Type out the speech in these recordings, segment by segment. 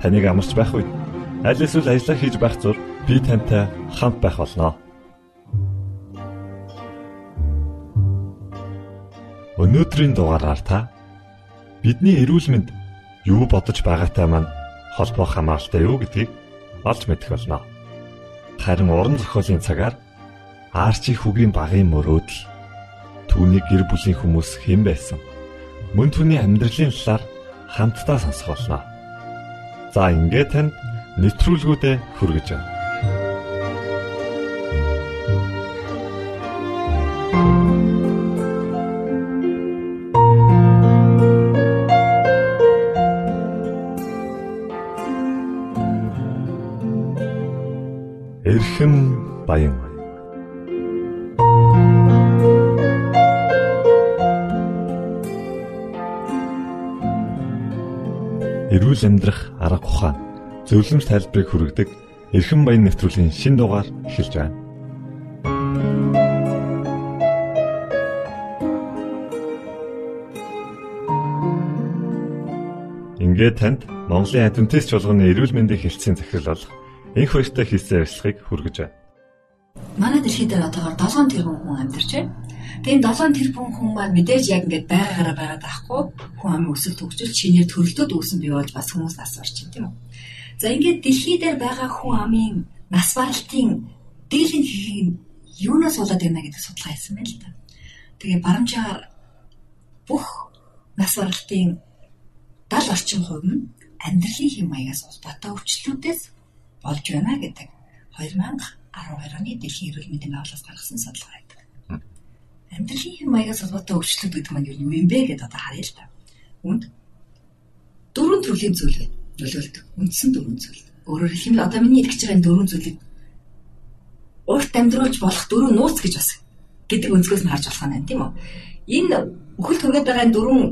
Таныг амарч байх үед аль эсвэл ажиллаа хийж байх зур би тантай хамт байх болно. Өнөөдрийн дугаараар та бидний эрүүл мэнд юу бодож байгаатай маань холбоо хамааралтай юу гэдгийг олж мэдэх болно. Харин уран зохиолын цагаар Арчи хүүгийн багын мөрөөдөл түүний гэр бүлийн хүмүүс хэн байсан? Мөн түүний амьдралын талаар хамтдаа сонсох болно. За ингээд танд нэвтрүүлгүүдэд хүргэж байна. Эрхэм баян эрүүл амьдрах арга ухаан зөвлөмж тайлбарыг хүргэдэг эрхэм баян нэвтрүүлгийн шин дугаар эхэлж байна. Ингээд танд Монголын адвентист чуулганы эрүүл мэндийн хэлтсийн захирал болох энх баяртай хийсэн ажиллагыг хүргэж байна. Манай дэлхийд одоогоор 7 тэрбум хүн амьдарч байна. Тэгээд 7 тэрбум хүн маань мэдээж яг ингээд байгаагаараа байгаад байхгүй хүн амын өсөлт төгсөл чинээр төрөлтөд үүсэн бий болж бас хүмүүс нас барч байна тийм үү. За ингээд дэлхий дээр байгаа хүн амын нас баралтын дийлэн хийхийг юунаас болоод байна гэдэг судалгаа хийсэн байна л да. Тэгээ барамжаар бүх нас баралтын 70 орчим хувь нь амьдралын хэм маягаас улбатай өвчлөлүүдээс болж байна гэдэг 2012 оны дэлхийн эрүүл мэндийн байгууллагаас гаргасан судалгаа байдаг амьдралын хэм маягаас холбоотой өвчлөлт гэдэг маань юу юм бэ гэдээ одоо харъя л та. Үнд дөрвөн төрлийн зүйл байна. Нөлөөлдөг. Үндсэн дөрвөн зүйл. Өөрөөр хэлбэл одоо миний хэлж байгаа энэ дөрвөн зүйлийг урт амьдруулж болох дөрвөн нууц гэж бас гэдэг өнцгөөс нь харж болох юм тийм үү? Энэ өхөл түргээд байгаа дөрвөн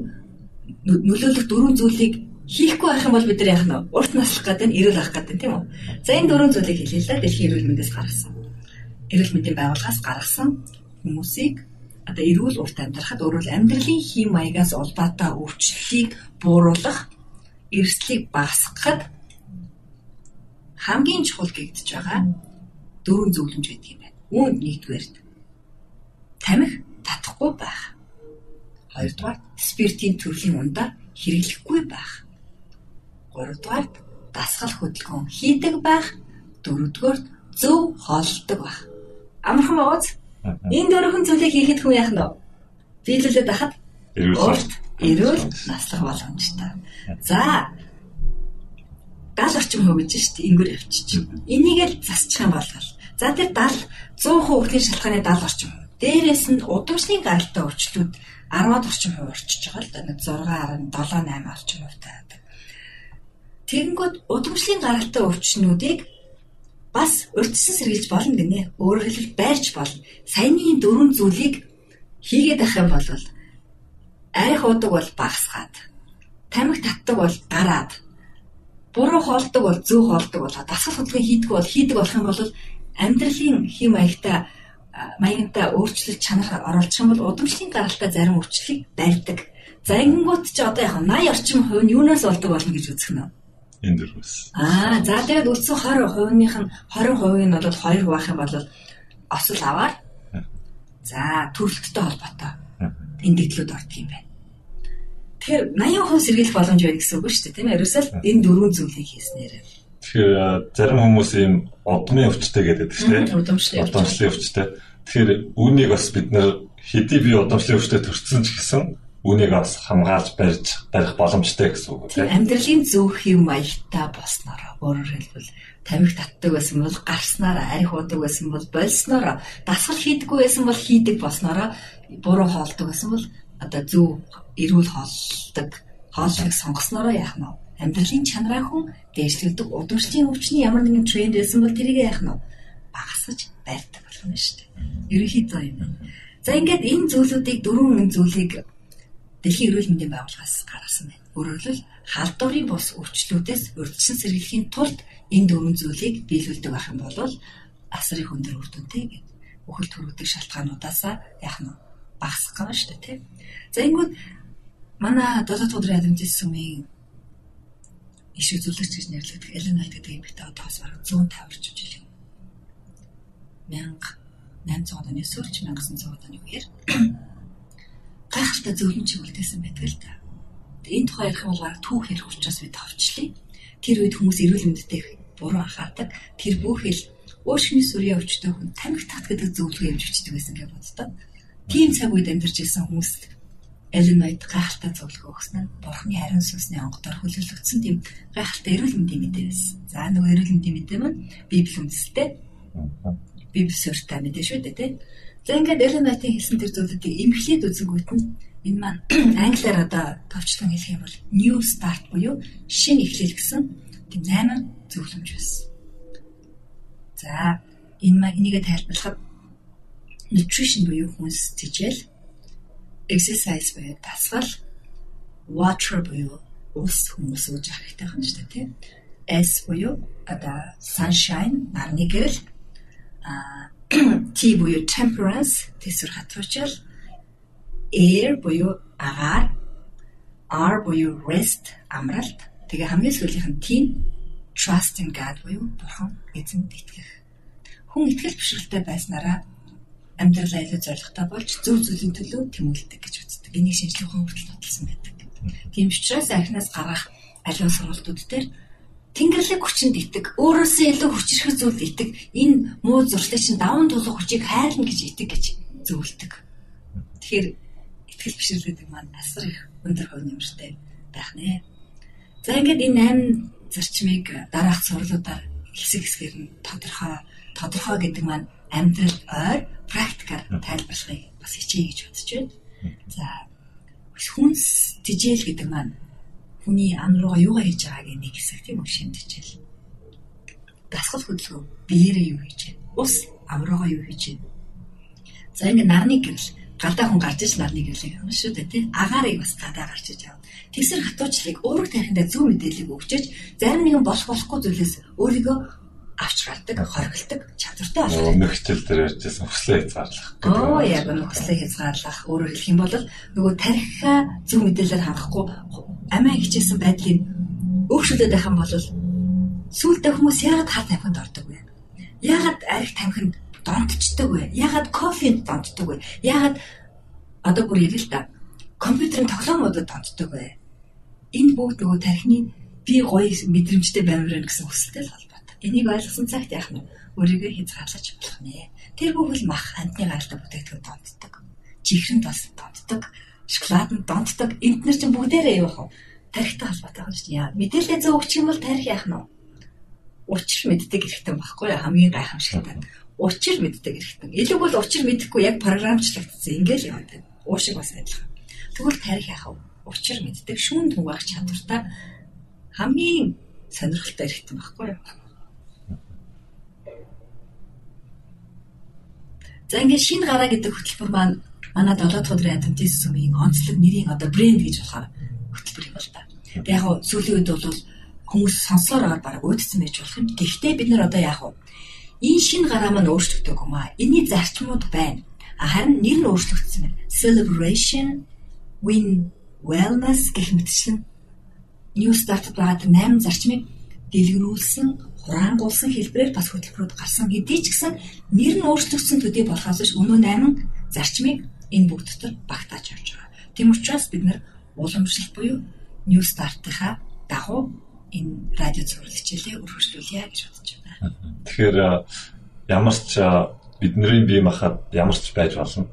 нөлөөлөх дөрвөн зүйлийг хийхгүй байх юм бол бид нар яах нь урт наслах гэдэг нь эрүүл авах гэдэг тийм үү? За энэ дөрвөн зүйлийг хэлээ л да дэлхийн эрүүл мэндээс гаргасан. Эрүүл мэндийн байгууллагаас гаргасан хүмүүсийг одоо эрүүл урт амьдрахад өөрөөр амьдралын хэм маягаас улбаатай өвчлөлийг бууруулах, эрсдлийг багасгахад хамгийн чухал гэгдэж байгаа дөрвөн зөвлөмж гэдэг юм байна. Үүнд нэгдүгээрт тамхи татахгүй байх. Хоёрдугаар спиртийн төрлийн ундаа хэрэглэхгүй байх. Гуравдугаар дасгал хөдөлгөөн хийдэг байх. Дөрөвдүгээр зөв хооллдог байх. Амархан байгаач Энэ дөрвөн зүйлийг хийхэд хүн яах нь вэ? Биелүүлээд байхад урт эрүүл наслах боломжтой. За гал орчим хөвж штт ингэр явчих. Энийг л засчих юм бол за тэр 70 100% хөвглийн шалтгааны 70 орчим. Дээрээс нь удамшны гаралтай өвчлүүд 10-аад орчим хувь орчиж байгаа л да. 6.7 8 орчим хувьтай байдаг. Тэгэнгүүт удамшлын гаралтай өвчнүүдийг бас урьдчилан сэргийлж болно гинэ. Өөрөөр хэлбэл байрч болно. Саяны дөрвөн зүйлийг хийгээд байх юм бол арх уудаг бол багасгаад, тамхи татдаг бол гараад, буруу хоолдог бол зөв хоолдог бол дасгал хөдөлгөөн хийдэг бол хийдэг болох юм бол амьдралын хэм маягтай маягтай өөрчлөлт чанар оруулах юм бол удамшлын гаралтай зарим өвчлөлийг барьдаг. За ингэнгүүт чи одоо яг 80 орчим хувь нь юунаас болдог болно гэж үзэх нь энэ дөрвөөс. Аа за тэгээд үлдсэн 20% нь 20% нь бол 2 байх юм бол осол аваар. За төрөлттэй холбоотой тэмдэглэлүүд ордог юм байна. Тэгэхээр 80% сэргийлэх боломж байна гэсэн үг шүү дээ тийм ээ. Ерөөсөө энэ дөрвөн зүйлийг хийснээр. Тэгэхээр зарим хүмүүс ийм удмын өвчтэй гэдэг шүү дээ. Удамшлын өвчтэй. Тэгэхээр үүнийг бас бид нэр хэдий би удамшлын өвчтэй төрсөн ч гэсэн үүнийг бас хамгаалж барьж барих боломжтой гэсэн үг тийм амьдралын зөв хэв маягтай болсноор өөрөөр хэлбэл тамхи татдаг байсан бол гарснаар арх уудаг байсан бол болсноор дасгал хийдэггүй байсан бол хийдэг болсноор буруу хоолдог байсан бол одоо зөв эрүүл хоолдог хооллыг сонгоснороо яах нь амьдралын чанараа хүн дээшлэгдэх удамшлын өвчний ямар нэгэн тренд байсан бол тэрийг яах нь багасгаж барьдаг болох нь шүү дээ. Ерөнхийдөө юм. За ингээд энэ зүйлүүдийг дөрвөн зүйлийг Дэлхийн эрүүл мэндийн байгууллагаас гаргасан байна. Өөрөөр хэлбэл халдварын бус өвчлүүдээс урьдчилан сэргийлэхийн тулд энэ дөрвөн зүйлийг биелүүлдэг байх юм бол асрын хүндэр үр дүнтэй гэдэг үхэл төрүүлдэг шалтгаануудаасаа яах нь багасгах гана шүү дээ тийм. За ингэвэл манай долоо өдрийн админтис сүмийн иш үзүүлэгч гэж нэрлэгдэх Элен Найт гэдэг эмэгтэй одоос бараг 150 орчим жил юм. 1800 оны сүүлч 1900 оны үеэр гайхалтай зөвлөмж үлдээсэн байдаг л да. Энэ тухай ярих юм бол баг түүх ярих учраас бид товчлээ. Тэр үед хүмүүс эрүүл мэндэд буруу анхаардаг. Тэр бүхэл өөршний сүрийн өвчтөй хүн тамхи тат гэдэг зөвлөгөө юмж өчтдөг байсан гэж боддог. Тийм цаг үед амьдарч ирсэн хүмүүс Элленойд гайхалтай зөвлөгөө өгсөн нь Бурхны харин сүнсний онгодоор хөлөөлөгдсөн тийм гайхалтай эрүүл мэндийн мэдээ байсан. За нөгөө эрүүл мэндийн мэдээ маань Библи үндэстэй. Библи суурьтай мэдээ шүү дээ, тийм. За ингээд Элленойдын хэлсэн тэр зүйлүүдийг эмхлээд үзэнгүүт нь энэ маань англиар одоо товчлон хэлэх юм бол new start буюу шинэ эхлэл гэсэн тийм 8 зөвлөмж байсан. За энэ маань энийг тайлбарлахад nutrition буюу хүнс тэжээл, exercise буюу дасгал, water буюу ус хүмүүс ууж ах хэрэгтэй юм шүү дээ тийм. S буюу одоо sunshine нарны гэрэл а T буюу temperance тэсвэр хатуучил air буюу агаар R буюу rest амралт тэгээ хамгийн сүүлийнх нь T trust in God буюу бурхан эзэнд итгэх. Хүн итгэл бишрэлтэй байснараа амьдрал айлуу зоригтой болж зөв зүйлийн төлөө тэмүүлдэг гэж үздэг. Энийг шинжлэх ухаан хүртэл баталсан байдаг. Тийм учраас архинаас гарах аливаа сургалтууд дээр Тэнгэрлэг хүчинд итэг, өөрөөсөө илүү хүчрэх зүйлд итэг, энэ муу зуршлыг чинь даван тулах хүчийг хайрлна гэж итэг гэж зөвлөдөг. Тэгэхээр итгэл бишрэлгэдэг маань асар их өндөр хувь нэмэртэй байх нэ. За ингээд энэ 8 зарчмыг дараах сурлуудаар хэсэг хэсгээр нь тодорхой тодорхой гэдэг маань амьдрал ойр практикаар тайлбарлахыг бас хичээе гэж бодож байна. За хүнс тижэл гэдэг маань хүний ам руугаа юугаа хийж байгааг нэг хэсэг тийм үү шимтчихэл. Дасгал хөдөлгөөн биеэрээ юу хийж байна? Ус ам руугаа юу хийж байна? За ингэ нарны гэрэл гадаа хүн гарч иж нарны гэрлийг авна шүү дээ тий. Агаарыг бас гадаа гарч иж авна. Тэгсэр хатуучлыг өөрөг тарихындаа зөв мэдээллийг өгчөөж зарим нэгэн болох болохгүй зүйлээс өөрийгөө авч гардаг, хоригддаг чадвартай болох. Нөхцөл дээр ярьжсэн хүслээ хязгаарлах. Оо яг нь хүслээ хязгаарлах. Өөрөөр хэлэх юм бол нөгөө тарихаа зөв мэдээлэлээр хангахгүй амиа хичээсэн байдлыг өөрчлөлтөд байх юм бол сүултээ хүмүүс яагаад хат тамхинд ордог вэ? Яагаад арх тамхинд донтчдаг вэ? Яагаад кофенд донтдог вэ? Яагаад одоо бүр ярил л да. Компьютерийн тоглоомуудад донтдог вэ? Энэ бүгд нөгөө тархины би гоё мэдрэмжтэй байврын гэсэн хүсэлтэй л. Энийг ойлгосон цагт яах нь өөрийгөө хязгаарлаж болох нэ. Тэр бүхэл мах амтны гаралтай бүтээгдэхүүн донтдог. Чихрэнд бас донтдог. Шоколаданд донтдог. Энд нар чинь бүгдээрээ юу вэ? Тарихтай холбоотой байна шүү дээ. Мэдээлэл зөв өгчих юм бол тарих яах нь? Учир мэддэг хэрэгтэй байхгүй хамгийн гайхамшигтай учир мэддэг хэрэгтэй. Илүү бол учир мэдэхгүй яг програмчлагдсан. Ингээл яваад байна. Уушиг бас адилхан. Тэгвэл тарих яах вэ? Учир мэддэг шүүн түнгаах чадвартай хамгийн сонирхолтой хэрэгтэй байхгүй юу? За ингээд шинэ гараа гэдэг хөтөлбөр маань манай 7 дахь өдрийн адвентист сүмийн онцлог нэрийн одоо брэнд гэж болохоор хөтөлбөр юм бол та. Тэг яг сүүлийн үед бол хүмүүс сонсороор баг уудсан байж болох юм. Гэхдээ бид нар одоо вэ? Энэ шинэ гараа маань өөрчлөгдөг юм аа. Энийний зарчмууд байна. Харин нэр нь өөрчлөгдсөн байна. Celebration, win, wellness гэх мэтчлэн new start байгаа 8 зарчмыг дэлгэрүүлсэн, хураангуулсан хэлбэрээр бас хөтөлбөрөд гарсан хэдий ч гэсэн нэр нь өөрчлөгдсөн төдий болохоос биш өнөө 8 зарчмыг энэ бүгд дотор багтааж явж байгаа. Тийм учраас бид нар уламжлалт буюу new start-ийнхаа дагуу энэ радио цэвэрлэг хичээлээ өргөжлүүлье гэж бодож байна. Тэгэхээр ямар ч бидний бие махбод ямар ч байж болно.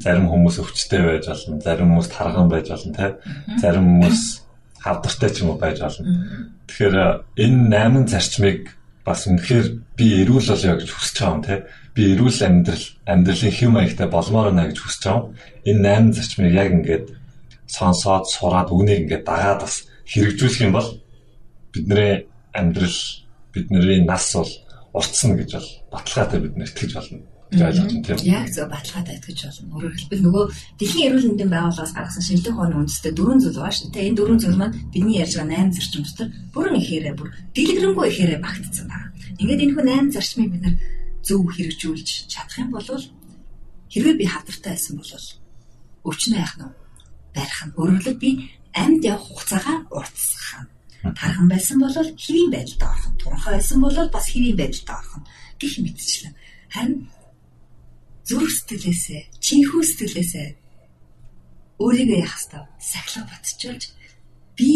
Зарим хүмүүс өвчтэй байж болно, зарим хүмүүс тарган байж болно, тэ. Зарим хүмүүс хавдартай ч юм уу байж болно. Тэгэхээр энэ 8 зарчмыг бас үнэхээр би эрүүл болё гэж хүсэж байгаа юм, тэ. Би эрүүл амьдрал, амьдралын хэм маягтай болмоор байна гэж хүсэж байгаа. Энэ 8 зарчмыг яг ингээд сонсоод сураад үнийг ингээд дагаад бас хэрэгжүүлэх юм бол бидний амьдрал бидний нас бол уртсан гэж бол баталгаатай бид нэ итгэж болно ойлгож байна тийм. Яг зөв баталгаатай итгэж болно. Өөрөөр хэлбэл нөгөө дэлхийн эрүүл мэндийн байгууллагаас гаргасан шинжилгээ ухааны үндэстэй дөрвөн зүйл байна шүү дээ. Энэ дөрвөн зүйл маань бидний ярьж байгаа 8 зарчим дотор бүрэн ихээрээ бүр дэлгэрэнгүй ихээрээ багтцсан байна. Ингээд энэ хүн 8 зарчмыг бид нар зөв хэрэгжүүлж чадах юм бол хэрвээ би хавдартай байсан бол өвчнөө яах нь барих нь өөрөглөд би амьд явах хугацаагаа уртсах нь тархан байсан бол хэвийн байдалд орох нь туранхай байсан бол бас хэвийн байдалд орох нь гих мэтчлэн харин зүрх сэтгэлээсээ чинхүү сэтгэлээсээ өөрийгөө яах ёстой сахилга батжуулж би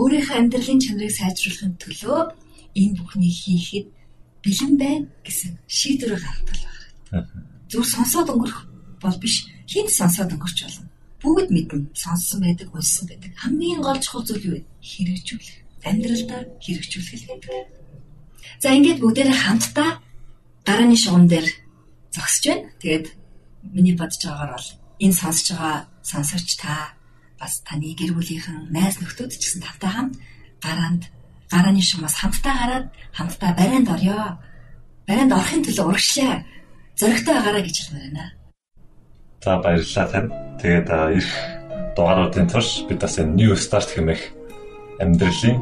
өөрийнхөө амьдралын чанарыг сайжруулахын төлөө энэ бүхнийг хийхэд бэлэн байна гэсэн шийдвэр гаргадаг байна. Зүр сонсоод өнгөрөх бол биш хинт сонсоод өнгөрч болно. Бүгд мэднэ сонссон байдаг, уншсан байдаг. Хамгийн гол чухал зүйл юу вэ? Хэрэгжүүлэх. Амьдралдаа хэрэгжүүлэх гэдэг. За ингээд бүгдээрээ хамтдаа дарааны шугам дээр зогсож байна. Тэгээд миний бодож байгаагаар бол энэ сонсож байгаа сонсогч та бас таны гэр бүлийнхэн найз нөхдөд ч гэсэн тавтай хамт гараанд гарааны шумаас хамтдаа гараад хамтдаа барайнд орё. Барайнд орохын төлөө урагшлаа. Зоригтой байгаараа гэж хэлмээр байна. За баярлалаа тань. Тэгээд их дугааруудын турш бид бас энэ New Start хэмээх амьдралын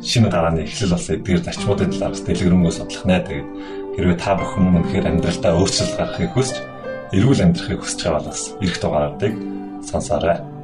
шинэ гарааны эхлэл болсон эдгээр зарчмуудын талаар дэлгэрэнгүй судлах нэ. Тэгээд хэрвээ та бүхэн үнэхээр амьдралдаа өөрчлөлт гаргахыг хүсч эрүүл амьдрахыг хүсэж байгаа бол бас ирэх дугааруудыг сонсоорой.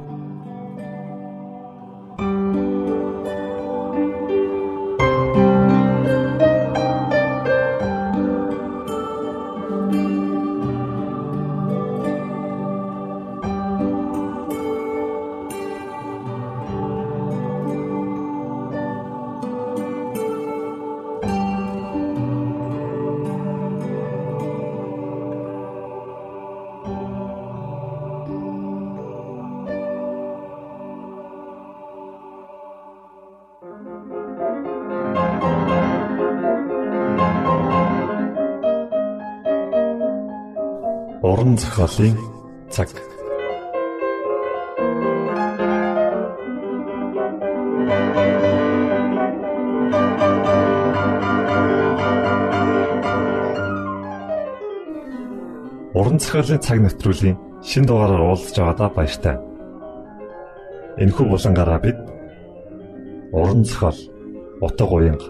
Зохиолын цаг. Уран зохиолын цаг нэвтрүүлгийн шин дугаараар уулзж байгаадаа баяртай. Энэхүү булангаараа бид уран зохиол, утга уянга,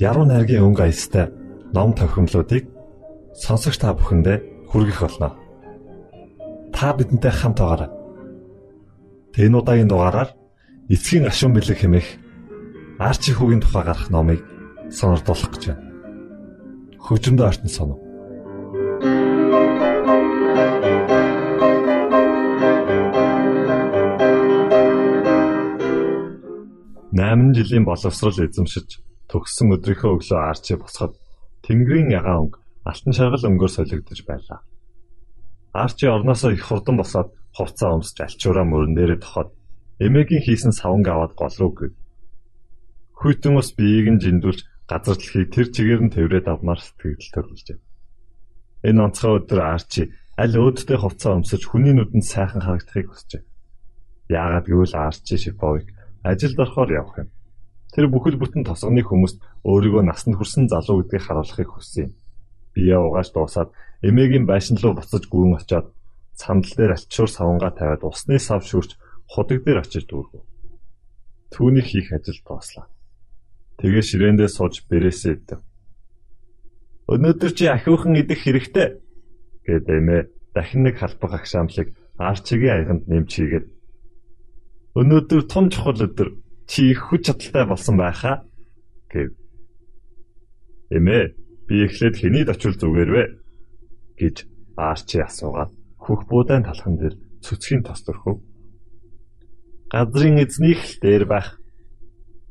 яруу найргийн өнгө аястай ном тохиомлуудыг сонсогч та бүхэндээ хүргэх болно та бидэнтэй хамт байгаарай. Энэ удаагийн дугаараар эцгийн гашуун бэлэг хэмээх арчи хүүгийн тухай гарах номыг сонирдуулах гэж байна. Хөгжмөд артн сонов. Найман жилийн боловсрал эзэмшиж төгссөн өдрийнхөө өглөө арчи босоход Тэнгэрийн ягаан өнгө алтан шаргал өнгөөр солигдож байлаа. Арчи орноосоо их хурдан босоод хувцас өмсөж альчуураа мөрөн дээрээ тохоод эмээгийн хийсэн савнг аваад гол руу гэв. Хүйтэн ус биеийг нь жиндүүлж газар дэлхийг тэр чигээр нь тэврээд авмаар сэтгэл төрүүлжээ. Энэ онцгой өдөр Арчи аль өөдтэй хувцас өмсөж хүний нүдэнд сайхан харагдахыг хүсжээ. Яагаад гэвэл Арчи Шиповыг ажилд орохоор явах юм. Тэр бүхэл бүтэн тосгоны хүмүүст өөрийгөө насанд хүрсэн залуу гэдгийг харуулахыг хүссэн юм бие угааж дуусаад эмээгийн байшин руу буцаж гүн очоод сандал дээр альчуур савнгаа тавиад усны сав шүрч худаг дээр очиж дүүргэв. Түүний хийх ажил дууслаа. Тэгээ ширээндээ сууж бэрээсээ идэв. Өнөөдөр чи ахиухан идэх хэрэгтэй гэд эмээ дахин нэг халбах агшаамлыг арчигийн аяганд нэмж хийгээд өнөөдөр том чухал өдөр чи их хүч чадалтай болсон байхаа гэв. Эмээ Би эхлээд хэний очил зүгээр вэ? Гэж Арчи асуугаад хөх буудаан талхан дээр цөцгийн тос төрхөв. Газрын эзнийх л дээр байх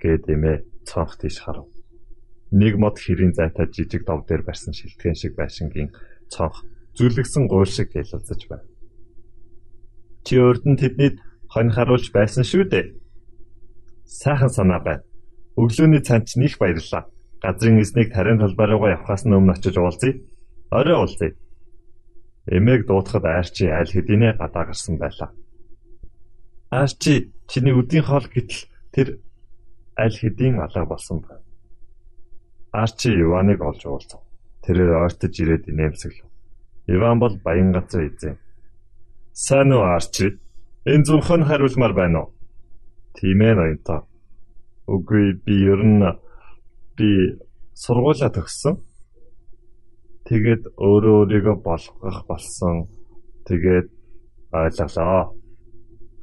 гэд эмээ цонх тийш харав. Нэг мод хэрийн зайтай жижиг дов дээр барьсан шилтгэн шиг байшингийн цонх зүрлэгсэн гуйл шиг ялалзаж байна. Чи өрдөн тэднийд хонь харуулж байсан шүү дээ. Сайхан санаа байна. Өглөөний цанд ч них баярлаа газрын эзнийг тарийн талбай руугаа явхаас өмнө очиж уулзъя. Орой уулзъя. Эмээг дуутахад айрчи аль хэдийнэ гадаа гарсан байлаа. Арчи чиний өдийн хоол гэтэл тэр аль хэдийн алга болсон байна. Арчи Иваныг олж уулзав. Тэрээр ойртож ирээд инээмсэглэв. Иван бол баян газар эзэн. Сайн уу Арчи? Энэ зөвхөн хариулмаар байна уу? Тийм ээ ноёнтоо. Үгүй би ер нь би сургуулаа төгссөн. Тэгээд өөрөө өөрийгөө болгох болсон. Тэгээд ойлголоо.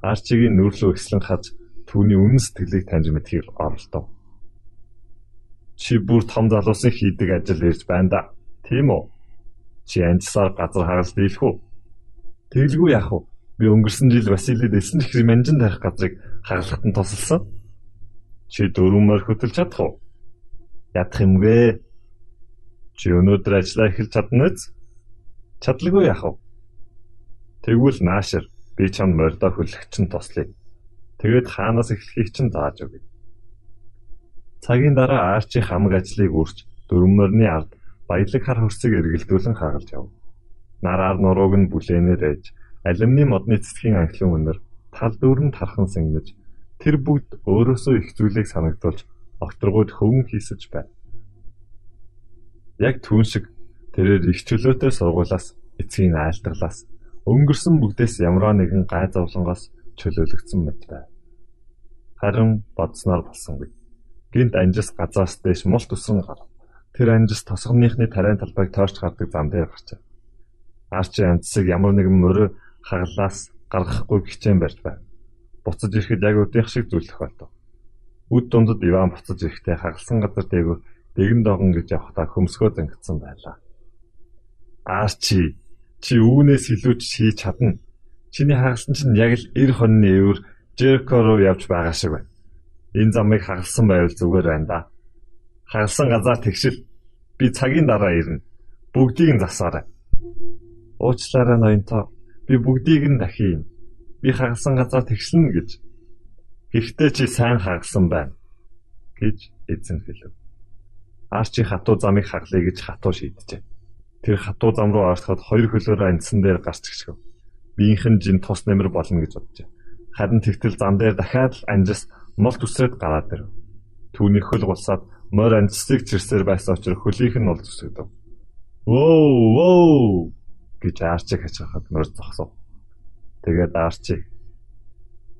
Арчигийн нүрлөө ихслэн хаж түүний үнэн сэтгэлийг таньж мэдхийг оролдов. Чи бүр том залуусын хийдэг ажил ирж байна да. Тийм үү? Чи анжсаар газар хагалт дийлэх үү? Тэглгүй яах вэ? Би өнгөрсөн жил Василид элсэн их манжин тарих газрыг хагалахад нь тусалсан. Чи дөрвөмөр хөтөлж чадах уу? Ядах юмгээ. Чи өнөөдөр ажиллаа эхэлж чадна үз? Чадлагүй яах вэ? Тэгвэл наашир би чамд мордо чинь туслая. Тэгээд хаанаас эхлэхийг чинь зааж өгье. Цагийн дараа Арчи хамаг ажлыг үрж дөрвөмөрний ард баялаг хар хөрсийг эргэлдүүлэн хагалж яв. Нараар нурууг нь бүлээнээр ээж алюминий модны цэцгийн анхлын үнэр тал дүүрэн тархан сэнгэж тэр бүгд өөрөөсөө их зүйлийг санагдуулж окторгууд хөвөн хийсэж байна. Яг түүн шиг тэрээр их чөлөөтэй сургуулаас эцгийн айлтгалаас өнгөрсөн бүгдээс ямар нэгэн гай зовлонгоос чөлөөлөгдсөн мэт байв. Харин бодсноор болсонгүй. Гинт анжис газраас дэш мулт өсөн гарав. Тэр анжис тосгоныхны тариан талбайг тойрч гардаг зам дээр гарчээ. Арчи амтсыг ямар нэгэн мөрөө хаглаас гаргахгүй хичээн барьж байв. Буцаж ирэхэд яг өдийнх шиг зүйл тохиолдов. Үд дундад Иван буцаж ирэхдээ хагалсан газар дээгүүр дэгэн догон гэж явахдаа хөмсгөө зангидсан байлаа. Арчи чи үүнээс илүү хийж чадна. Чиний хагалсан чинь яг л 90 хоньны өвөр Жерико руу явж байгаа шиг байна. Энэ замыг хагалсан байвал зүгээр байна да. Хагалсан газар тэгшил. Би цагийн дараа ирнэ. Бүгдийг нь засаарай. Уучлаарай ноёнтоо. Би бүгдийг нь дахин. Би хагалсан газар тэгшлэн гэж. Гэхдээ чи сайн хагалсан байна гэж эзэн хэлв. Арчи хатуу замыг хаглая гэж хатуу шийджээ. Тэр хатуу зам руу ороход хоёр хөлөөрөө анцсан дээр гарч гიშгэв. Биийнхэн жин тус нэмэр болно гэж боджээ. Харин тэгтэл зам дээр дахиад л анжис мол төсрөөд гараад ирэв. Түүний хөл гулсаад морь анжсыг чирсээр байсан учраас хөлийнх нь бол зүсгэв. Воо воо гэж Арчиг хачаахад морь зогсов. Тэгээд Арчиг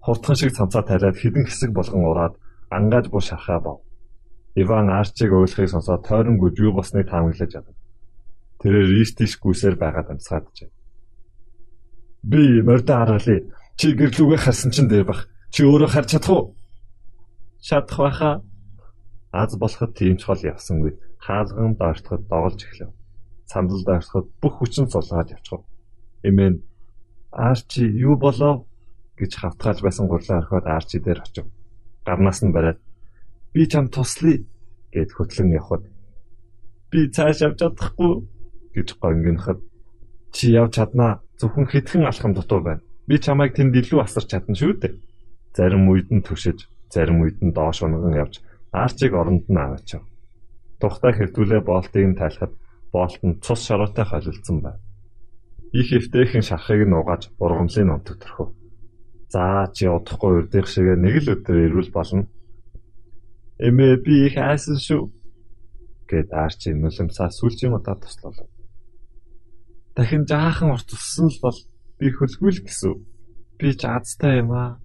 хурдхан шиг цамцаа тариад хідэн хэсэг болгон ураад ангааж буу шархаа бов. Иван Арчиг ойлгохыг сонсоод тойронгүй юу босныг таамаглаж ядав. Тэрээр ристиш гүсээр байгаад амсгааджээ. Би морьдоо харгалаа. Чи гэрлүүгээ харсан чинь дээр бах. Чи өөрөө харж чадах уу? Чадах байхаа. Аз болоход тийм ч хол явсангүй. Хаалган доортоход доголж эхлэв. Сандал доортоход бүх хүчин сулгаад явчихв. Эмээн Арчи юу болов гэж хавтгаалж байсан гурлаа орхиод Арчи дээр очив. Гарнаас нь бариад би чам туслая гэд хөтлөн явхад би цааш явж чадахгүй гэж гонгиноход чи явж чаднаа зөвхөн хитгэн алхам дутуу байна. Би чамайг тэнд илүү асарч чадна шүү дээ. Зарим үед нь түшиж, зарим үед нь доош унган явж Арчиг оронд нь аваачав. Тухтай хэвтүүлээ болтыг нь тайлахад болт нь цус шаруутай холилдсон байна. Их эвтэйхэн шарахыг нь угааж ургамлын онтог төрхөв. За чи удахгүй урдих шиг нэг л өдөр ирүүл болно. Эмээ би их айсан шүү гэд Арчи нулимсаа сүүлчийн удаа туслалаа. Дахин жаахан уртсан л бол би хөлгүй л гэсэн. Би ч азтай юм аа.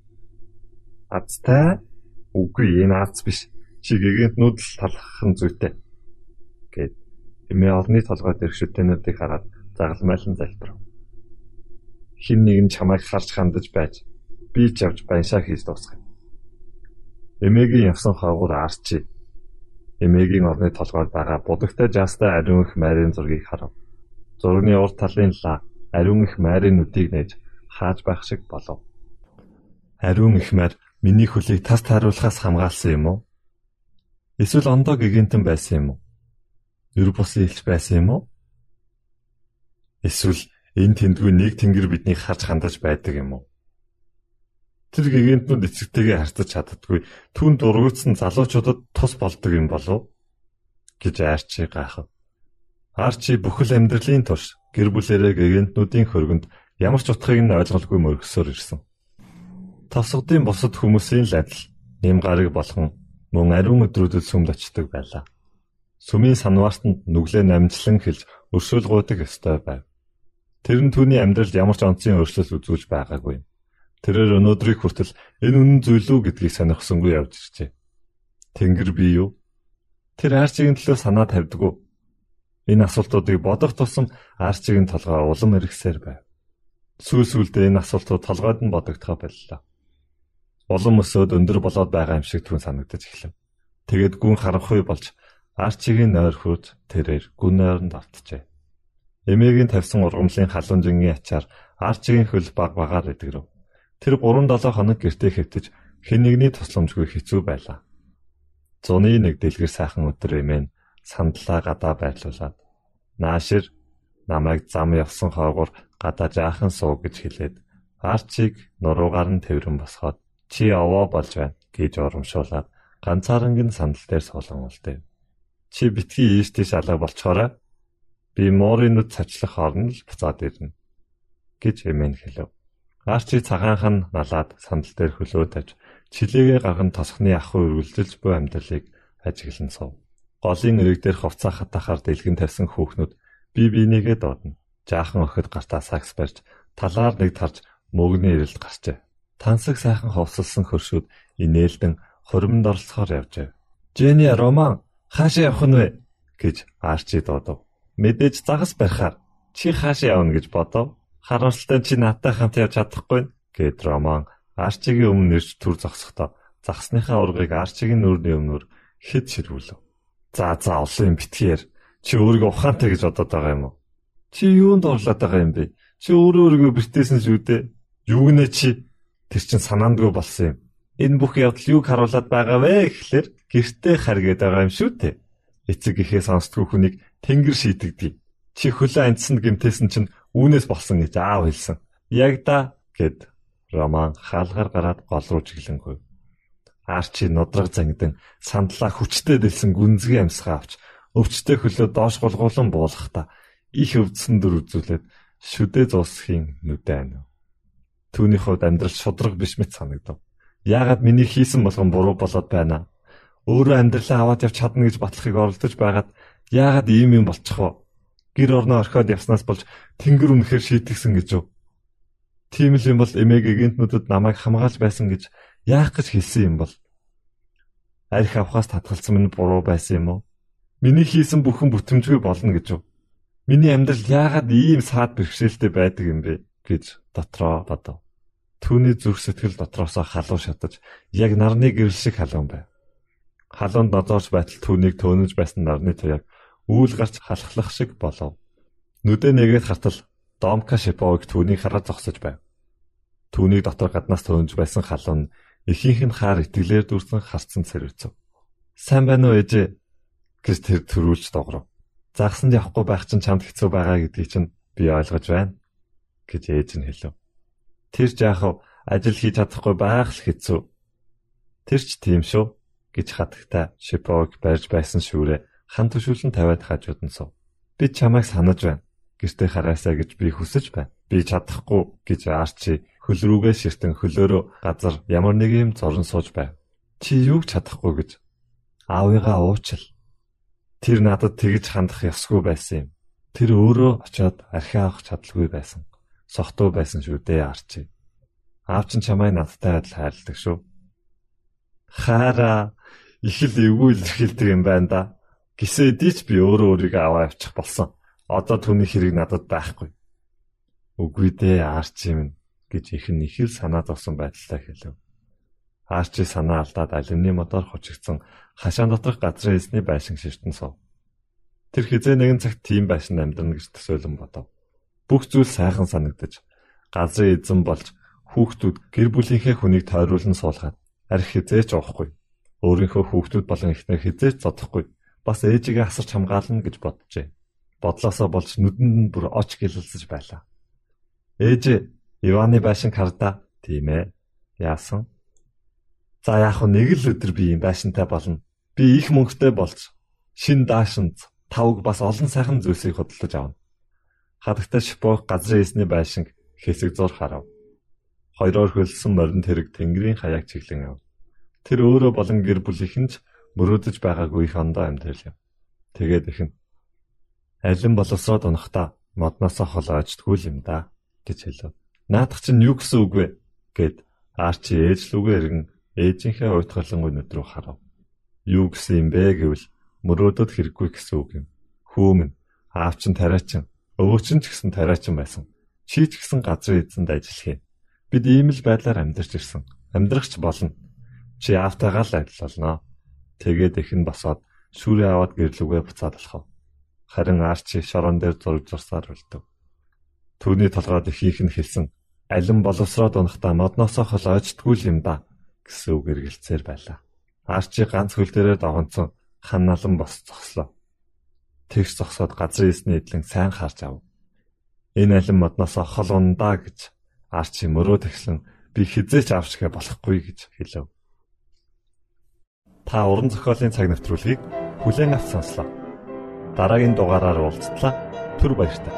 Азтай? Үгүй энэ аз биш. Чи гэгэнт нүүдэл талхах нь зүйтэй. Гэт эмээ олны толгой дээр шүтэнүүдийг хараад загалмайлан залбирав. Хин нэг нь чамайг харж хандаж байж би ч явж баяшаа хийж дуусгав. Эмээгийн явсан хаагуур арчи. Эмээгийн орны толгойд байгаа будагтай жаастай ариун их майрын зургийг харав. Зургийн урд талын лаа ариун их майрын нүдийг нээж хааж байх шиг болов. Ариун их майр миний хөлийг тас тааруулахаас хамгаалсан юм уу? Эсвэл ондоо гигантэн байсан юм уу? Ер бусын илч байсан юм уу? Эсвэл энэ тэндгүй нэг тэнгэр биднийг харж хандаж байдаг юм уу? Тэр гигантнууд эцэгтэйгээ харьцаж чаддаггүй түн дургуутсан залуучуудад тус болдог юм болов гэж айрчи гайхав. Арчи бүхэл амьдралын турш гэр бүлэрээ гэгэнтнүүдийн хөргөнд ямар ч утгыг нь ойлголгүй мөргсөөр ирсэн. Тосгодын бусад хүмүүсийн л адил нэм гараг болгон мөн ариун өдрүүдэд сүмд очдог байлаа. Сүмийн санваартанд нүглээ намжлан хэлж өршөөлгуудаг ёстой байв. Тэр нь түүний амьдралд ямар ч онцгийн өөрчлөлт үзүүлж байгаагүй. Тэрээр өнөөдрийг хүртэл энэ үнэн зүйл үү гэдгийг сонирхсонгүй явж иржээ. Тэнгэр би юу? Тэр арчигийн төлөө санаа тавьдгүй. Энэ асуултуудыг бодох тусам арчигийн толгой улам эргэсээр байв. Сүүл сүлдээ энэ асуултууд толгойд нь бодогдохоо боллоо. Улам өсөөд өндөр болоод байгаа юм шиг түн санагдаж эхлэв. Тэгээд гүн харанхуй болж арчигийн нойр хурж тэрээр гүн нойронд автжээ. Эмээгийн тавьсан ургамлын халуун жингийн ачаар арчигийн хөл баг багаар идэгрэв. Тэр 3-7 хоног гэртээ хэвтэж хэн нэгний тусламжгүй хэцүү байлаа. Зуны нэг дэлгэр сайхан өдөр эмээн сандлаа гадаа байрлуулад наашир намайг зам явсан хоогоор гадаа жаахан суу гэж хэлээд арчиг нуруугаар нь тэрэн босгоод чи овоо болж байна гэж урамшуулад ганцаарангийн сандал дээр суулган үлдээв. Чи битгий ийш тийш алга болчоорой. Би муурын нүд цачлах хооронд л буцаад ирнэ гэж эмээн хэлв. Арчи цагаанхан налаад сандал дээр хөлөө тавьж чилээгээ гарган тосхны ахуй үргэлжилж буй амьдралыг ажиглан сув. Голын эрэг дээр хувцас хатахаар дэлгэн тавьсан хүүхнүүд бие бинийгээ доодно. Жаахан охид гартаа сакс барьж талаар нэг тарж мөгний ирэлд гарчээ. Тансаг сайхан ховсолсон хөршүүд инээлдэн хуримд оролцохоор явжээ. "Жэни Роман хаашаа явах нь вэ?" гэж Арчи дуудав. "Мэдээж загас барихаар чи хаашаа явна гэж бодов. Харамсалтай чи надтай хамт явж чадахгүй" гэд Роман Арчигийн өмнө ирж түр зогсохдоо загсныхаа ургыг Арчигийн нүрийн өмнөр хэд ширвүүлв. За за олон юм битгээр чи өөрийгөө ухаантай гэж бодоод байгаа юм уу? Чи юунд орлоод байгаа юм бэ? Чи өөрөө өөрийгөө бэртээсэн шүү дээ. Юу гэнэ чи? Тэр чин санаандгүй болсон юм. Энэ бүх явдал юуг харуулад байгаа вэ гэхлээр гэртээ харгээд байгаа юм шүү дээ. Эцэг ихээ сонсдгүй хүнийг тэнгэр шийтгдэг. Чи хөлөө амтсан гэмтээсэн чинь үүнээс болсон гэж аав хэлсэн. Яг да гэд Роман хаалгаар гараад гол руу чиглэнгүй. Арчи нудраг зангидан сандлаа хүчтэй дэлсэн гүнзгий амьсгаа авч өвчтэй хөлөө доош голгуулан буулгахдаа их өвдсөн дөр үзүүлээд шүдэ зуусхийн нүдэ ань. Түүний хувьд амьдрал шудраг биш мэт санагдав. Яагаад миний хийсэн болгон буруу болоод байна? Өөрөө амьдралаа аваад явж чадна гэж батлахыг оролдож байгаад яагаад ийм юм болчих вэ? Гэр орноо орхиод явснаас болж тэнгэр үнэхээр шийтгсэн гэж юу? Тийм л юм бол эмээгийн гинтнүүдэд намайг хамгаалж байсан гэж яах гэж хэлсэн юм бол арх авахаас татгалцсан минь буруу байсан юм уу? Миний хийсэн бүхэн бүтэмжгүй болно гэж юу? Миний амьдрал яагаад ийм саад бэрхшээлтэй байдаг юм бэ гэж дотроо бодов. Түүний зүрх сэтгэл дотроосоо халуун шатаж яг нарны гэрэл шиг халуун байв. Халуунд нодоорч байтал түүнийг төөнөж байсан нарны туяаг үүл гарч халахлах шиг болов. Нүдэ нэгээд хартал Домка Шиповыг түүнийг хараад зогсож байв. Түүнийг дотор гаднаас төөнж байсан халуун Эхийнх нь хаар итгэлээр дүрсэн харцсан цэрвэцв. Сайн байна уу ээжээ? гэж тэр төрүүлж догров. Загсанд явахгүй байх чинь чамд хэцүү байгаа гэдгийг чинь би ойлгож байна гэж ээж нь хэлв. Тэр жаахав ажил хийж чадахгүй байх л хэцүү. Тэр ч тийм шүү гэж хатагтай Шипог барьж байсан шүүрээ хан төшүүлэн тавиад хажууд нь сув. Би чамайг санаж байна. Гэртээ хараасаа гэж би хүсэж байна. Би чадахгүй гэж Арчи хөл рүүгээ ширтэн хөлөөрөө газар ямар нэг юм зорн сууж байв. Чи юуг чадахгүй гэж аавыгаа уучил. Тэр надад тэгж хандах ёсгүй байсан юм. Тэр өөрөө очиод архи авах чадалгүй байсан. Сохтуу байсан шүү дээ арчи. Аав чинь чамайг надтай адил хайрладаг шүү. Хаара их л эвгүй илэрхийлдэг юм байна да. Гисээ дийч би өөрөө өөрийгөө аваа авчих болсон. Одоо түүний хэрэг надад байхгүй. Үгүй дээ арчи минь гэж их нь их л санаа зовсон байдалтай хэлв. Арчи санаа алдаад алюминий мотор хучигдсан хашаан доторх газрын эсний байшин ширтэн суув. Тэр хизээ нэгэн цагт тийм байшин амьдрна гэж төсөөлөн бодов. Бүх зүйл сайхан санагдаж газрын эзэн болж хүүхдүүд гэр бүлийнхээ хүнийг тойруулан суулгаад арх хизээч уухгүй. Өөрийнхөө хүүхдүүд болон эхнэр хизээч зодохгүй. Бас ээжигээ асарч хамгаална гэж боджээ. Бодлосоо болж нүдэнд нь бүр оч гэлэлцэж байлаа. Ээж Иваны байшин хардаа. Тийм ээ. Яасан? За яг нэг л өдөр би юм байшинтай болно. Би их мөнгөтэй болж шин даашинз тавг бас олон сайхан зүйлсийг хөдөлж авна. Хадагтай шипог газрын эсний байшин хэсэг зур харав. Хоёроор хөлсөн моринд хэрэг Тэнгэрийн хаяг чиглэн ав. Тэр өөрөө болон гэр бүлийнхэн ч мөрөөдөж байгаагүй их ондоо амьдрал юм. Тэгээд ихэн алин боловсроод унахдаа модноосоо холоочдгүй юм да гэж хэлв. Наадах чинь юу гэсэн үг вэ гэд Арчи ээж лүгээ иргэн ээжийнхээ уйтгалан өнөд рүү харав. Юу гэсэн юм бэ гэвэл мөрөөдөд хэрэггүй гэсэн үг юм. Хүүмэн аав чинь тариачин, өвөө чинь ч гэсэн тариачин байсан. Чи ч гэсэн газрын эзэнд ажиллах юм. Бид ийм л байдлаар амьдарч ирсэн. Амьдрахч болно. Чи аавтайгаа л адил болно. Тэгээд ихэн босоод шүүрээ аваад гэрлүгээ буцаад алхав. Харин Арчи шорон дээр зураг зурсаар үлдэв. Түүний толгойд ихийнх нь хэлсэн алин боловсроод унахдаа модноосоо хол ойчтгүй юм да гэсэн үг эргэлцээр байлаа. Арчи ганц хөл дээрээ догонцсон ханалан бос зогслоо. Тэгш зогсоод газрын эсний эдлэн сайн харж ав. Энэ алин модноосоо хол ундаа гэж Арчи мөрөө тэгсэн би хизээч авчгээ болохгүй гэж хэлв. Та уран зохиолын цаг навтруулыг бүлээн авч сонслоо. Дараагийн дугаараар уулзтлаа. Түр баярлалаа.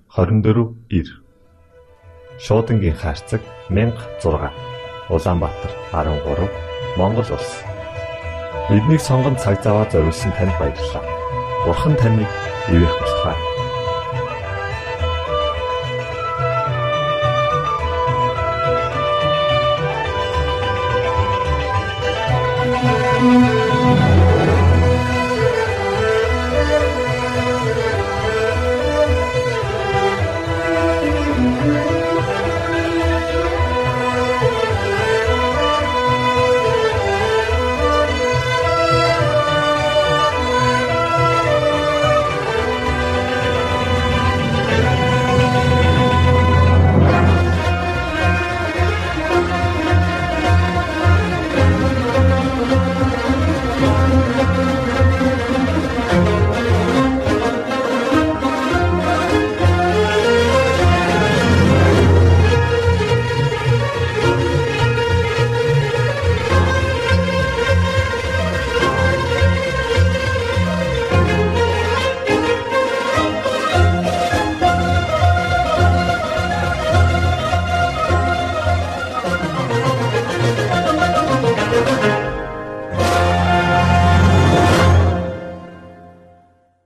24 9 Шуудангийн хаяцаг 16 Улаанбаатар 13 Монгол улс Биднийг сонгонд цаг зав аваад зориулсан танд баярлалаа. Бурхан таныг ивээх болтугай.